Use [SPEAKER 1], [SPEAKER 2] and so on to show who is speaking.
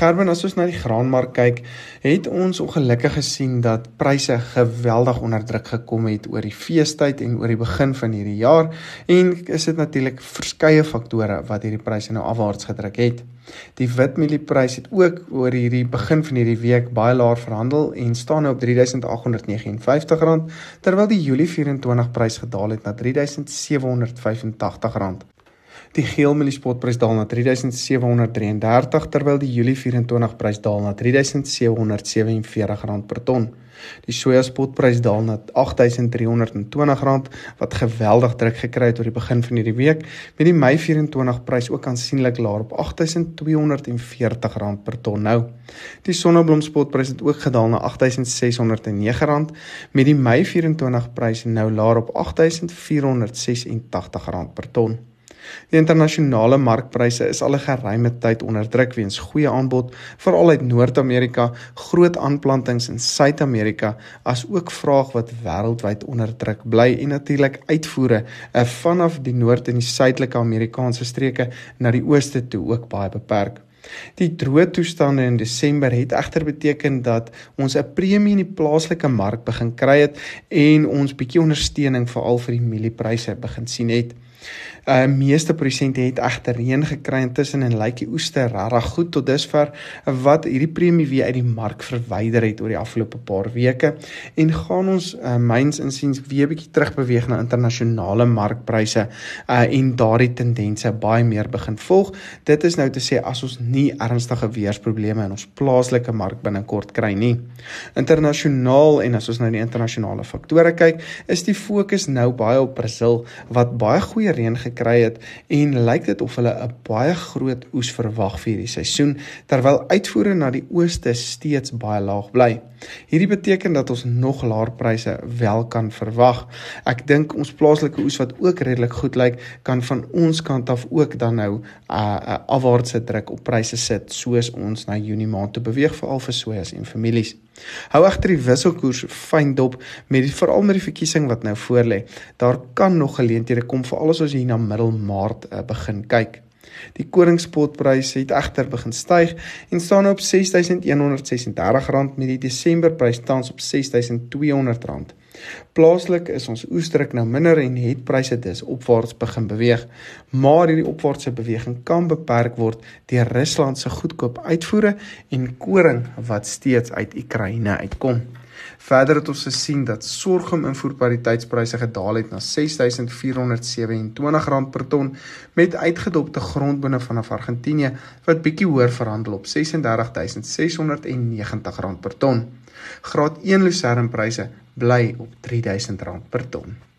[SPEAKER 1] Gerben, as ons na die graanmark kyk, het ons ongelukkig gesien dat pryse geweldig onder druk gekom het oor die feestyd en oor die begin van hierdie jaar en is dit natuurlik verskeie faktore wat hierdie pryse nou afwaarts gedruk het. Die witmielie-prys het ook oor hierdie begin van hierdie week baie laer verhandel en staan nou op R3859 terwyl die Julie 24 prys gedaal het na R3785. Die geelmielie spotprys daal na 3733 terwyl die Julie 24 prys daal na R3747 per ton. Die soja spotprys daal na R8320 wat geweldig druk gekry het oor die begin van hierdie week met die Mei 24 prys ook aansienlik laer op R8240 per ton nou. Die sonneblom spotprys het ook gedaal na R8609 met die Mei 24 prys nou laer op R8486 per ton. Die internasionale markpryse is al 'n geruime tyd onder druk weens goeie aanbod, veral uit Noord-Amerika, groot aanplantings in Suid-Amerika, as ook vraag wat wêreldwyd onder druk bly en natuurlik uitvoere uh, vanaf die noord en die suidelike Amerikaanse streke na die ooste toe ook baie beperk. Die droë toestande in Desember het egter beteken dat ons 'n premie in die plaaslike mark begin kry het en ons bietjie ondersteuning veral vir die mieliepryse begin sien het. Uh meeste produsente het egter reën gekry intussen en lyk die oeste regtig goed tot dusver wat hierdie premie weer uit die mark verwyder het oor die afgelope paar weke en gaan ons uh, myns insiens weer bietjie terugbeweeg na internasionale markpryse uh en daardie tendense baie meer begin volg. Dit is nou te sê as ons nie ernstige weersprobleme in ons plaaslike mark binnekort kry nie. Internasionaal en as ons nou die internasionale faktore kyk, is die fokus nou baie op Brasil wat baie goeie reën gekry het en lyk dit of hulle 'n baie groot oes verwag vir hierdie seisoen terwyl uitvoere na die ooste steeds baie laag bly. Hierdie beteken dat ons nog laer pryse wel kan verwag. Ek dink ons plaaslike oes wat ook redelik goed lyk, kan van ons kant af ook dan nou 'n uh, uh, afwaartse druk op pryse sit soos ons na Junie maand toe beweeg veral vir sojas en families. Hou egter die wisselkoers fyn dop met die veral met die verkiesing wat nou voorlê. Daar kan nog geleenthede kom vir alles as hier na middel Maart uh, begin kyk. Die koringspotprys het egter begin styg en staan nou op R6136 met die Desemberprys tans op R6200. Plaaslik is ons oesdruk nou minder en het pryse dus opwaarts begin beweeg, maar hierdie opwaartse beweging kan beperk word deur Rusland se goedkoop uitvoere en koring wat steeds uit Oekraïne uitkom. Verder het ons gesien dat sorghum invoerpariteitspryse gedaal het na R6427 per ton met uitgedopte grondbone vanaf Argentinië wat bietjie hoër verhandel op R36690 per ton. Graad 1 lucernpryse bly op R3000 per ton.